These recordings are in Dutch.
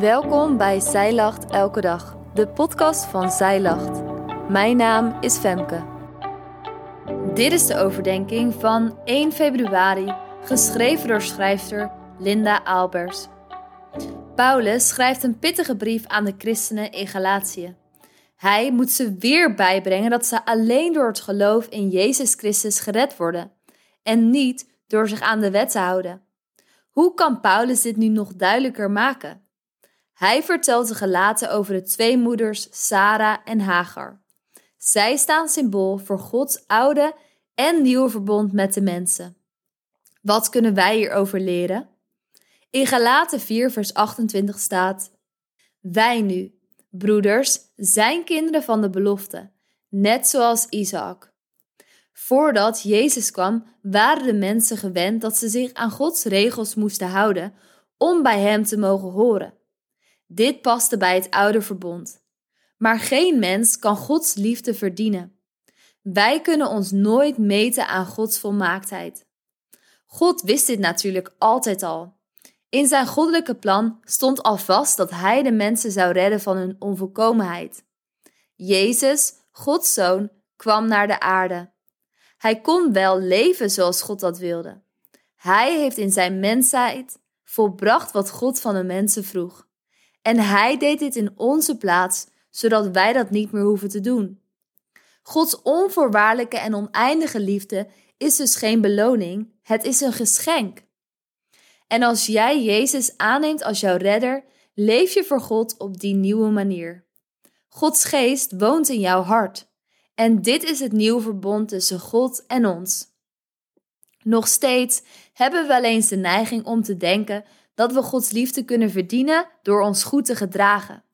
Welkom bij Zij Lacht Elke Dag, de podcast van Zij Lacht. Mijn naam is Femke. Dit is de overdenking van 1 februari, geschreven door schrijfster Linda Albers. Paulus schrijft een pittige brief aan de christenen in Galatië. Hij moet ze weer bijbrengen dat ze alleen door het geloof in Jezus Christus gered worden en niet door zich aan de wet te houden. Hoe kan Paulus dit nu nog duidelijker maken? Hij vertelt de gelaten over de twee moeders Sarah en Hagar. Zij staan symbool voor Gods oude en nieuwe verbond met de mensen. Wat kunnen wij hierover leren? In Galaten 4, vers 28 staat: Wij nu, broeders, zijn kinderen van de belofte, net zoals Isaac. Voordat Jezus kwam, waren de mensen gewend dat ze zich aan Gods regels moesten houden om bij Hem te mogen horen. Dit paste bij het oude verbond. Maar geen mens kan Gods liefde verdienen. Wij kunnen ons nooit meten aan Gods volmaaktheid. God wist dit natuurlijk altijd al. In zijn goddelijke plan stond al vast dat hij de mensen zou redden van hun onvolkomenheid. Jezus, Gods zoon, kwam naar de aarde. Hij kon wel leven zoals God dat wilde. Hij heeft in zijn mensheid volbracht wat God van de mensen vroeg. En hij deed dit in onze plaats, zodat wij dat niet meer hoeven te doen. Gods onvoorwaardelijke en oneindige liefde is dus geen beloning, het is een geschenk. En als jij Jezus aanneemt als jouw redder, leef je voor God op die nieuwe manier. Gods geest woont in jouw hart. En dit is het nieuwe verbond tussen God en ons. Nog steeds hebben we wel eens de neiging om te denken dat we Gods liefde kunnen verdienen door ons goed te gedragen.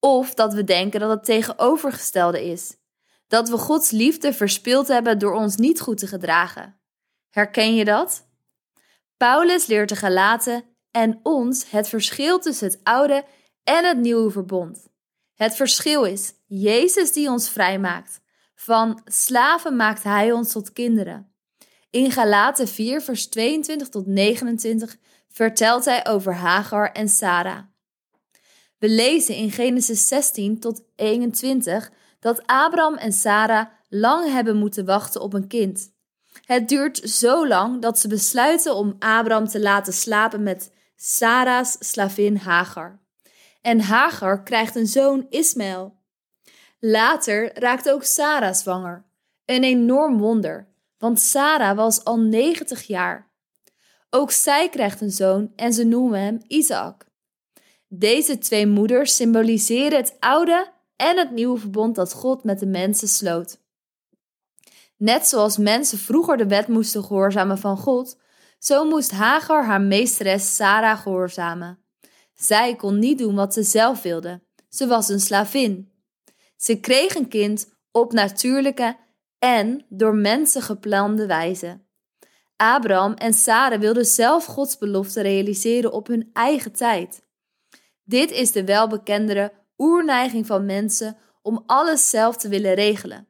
Of dat we denken dat het tegenovergestelde is. Dat we Gods liefde verspild hebben door ons niet goed te gedragen. Herken je dat? Paulus leert de Galaten en ons het verschil tussen het oude en het nieuwe verbond. Het verschil is Jezus die ons vrijmaakt. Van slaven maakt hij ons tot kinderen. In Galaten 4, vers 22 tot 29 vertelt hij over Hagar en Sarah. We lezen in Genesis 16 tot 21 dat Abraham en Sarah lang hebben moeten wachten op een kind. Het duurt zo lang dat ze besluiten om Abraham te laten slapen met Sarah's slavin Hagar. En Hagar krijgt een zoon Ismaël. Later raakt ook Sarah zwanger. Een enorm wonder, want Sarah was al 90 jaar. Ook zij krijgt een zoon en ze noemen hem Isaac. Deze twee moeders symboliseren het oude en het nieuwe verbond dat God met de mensen sloot. Net zoals mensen vroeger de wet moesten gehoorzamen van God, zo moest Hagar haar meesteres Sarah gehoorzamen. Zij kon niet doen wat ze zelf wilde. Ze was een slavin. Ze kreeg een kind op natuurlijke en door mensen geplande wijze. Abraham en Sarah wilden zelf Gods belofte realiseren op hun eigen tijd. Dit is de welbekendere oerneiging van mensen om alles zelf te willen regelen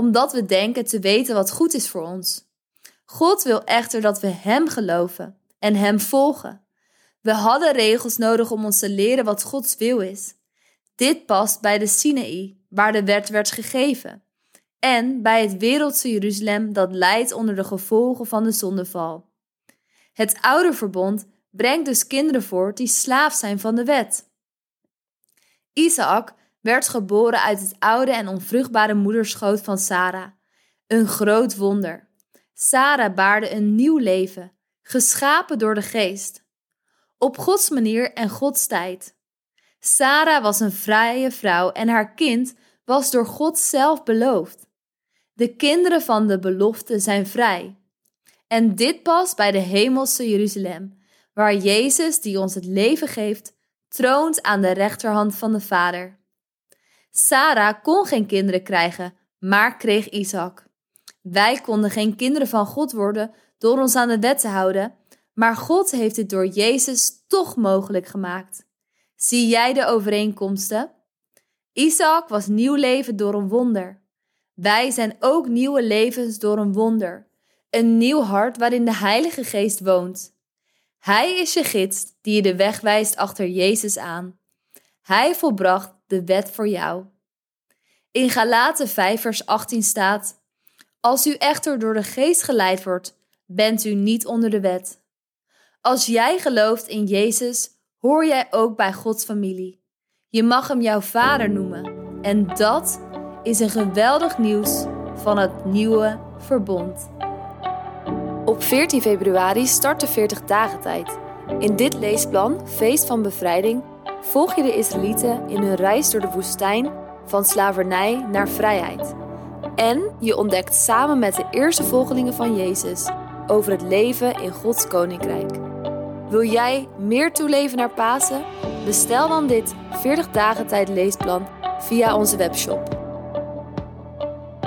omdat we denken te weten wat goed is voor ons. God wil echter dat we Hem geloven en Hem volgen. We hadden regels nodig om ons te leren wat Gods wil is. Dit past bij de Sinaï, waar de wet werd gegeven, en bij het wereldse Jeruzalem dat leidt onder de gevolgen van de zondeval. Het oude verbond brengt dus kinderen voort die slaaf zijn van de wet. Isaac werd geboren uit het oude en onvruchtbare moederschoot van Sarah. Een groot wonder. Sarah baarde een nieuw leven, geschapen door de geest. Op Gods manier en Gods tijd. Sarah was een vrije vrouw en haar kind was door God zelf beloofd. De kinderen van de belofte zijn vrij. En dit past bij de hemelse Jeruzalem, waar Jezus, die ons het leven geeft, troont aan de rechterhand van de Vader. Sarah kon geen kinderen krijgen, maar kreeg Isaac. Wij konden geen kinderen van God worden door ons aan de wet te houden, maar God heeft het door Jezus toch mogelijk gemaakt. Zie jij de overeenkomsten? Isaac was nieuw leven door een wonder. Wij zijn ook nieuwe levens door een wonder. Een nieuw hart waarin de Heilige Geest woont. Hij is je gids die je de weg wijst achter Jezus aan. Hij volbracht de wet voor jou. In Galaten 5 vers 18 staat: Als u echter door de geest geleid wordt, bent u niet onder de wet. Als jij gelooft in Jezus, hoor jij ook bij Gods familie. Je mag hem jouw vader noemen. En dat is een geweldig nieuws van het nieuwe verbond. Op 14 februari start de 40 dagen tijd. In dit leesplan, Feest van Bevrijding, volg je de Israëlieten in hun reis door de woestijn van slavernij naar vrijheid. En je ontdekt samen met de eerste volgelingen van Jezus over het leven in Gods koninkrijk. Wil jij meer toeleven naar Pasen? Bestel dan dit 40 dagen tijd leesplan via onze webshop.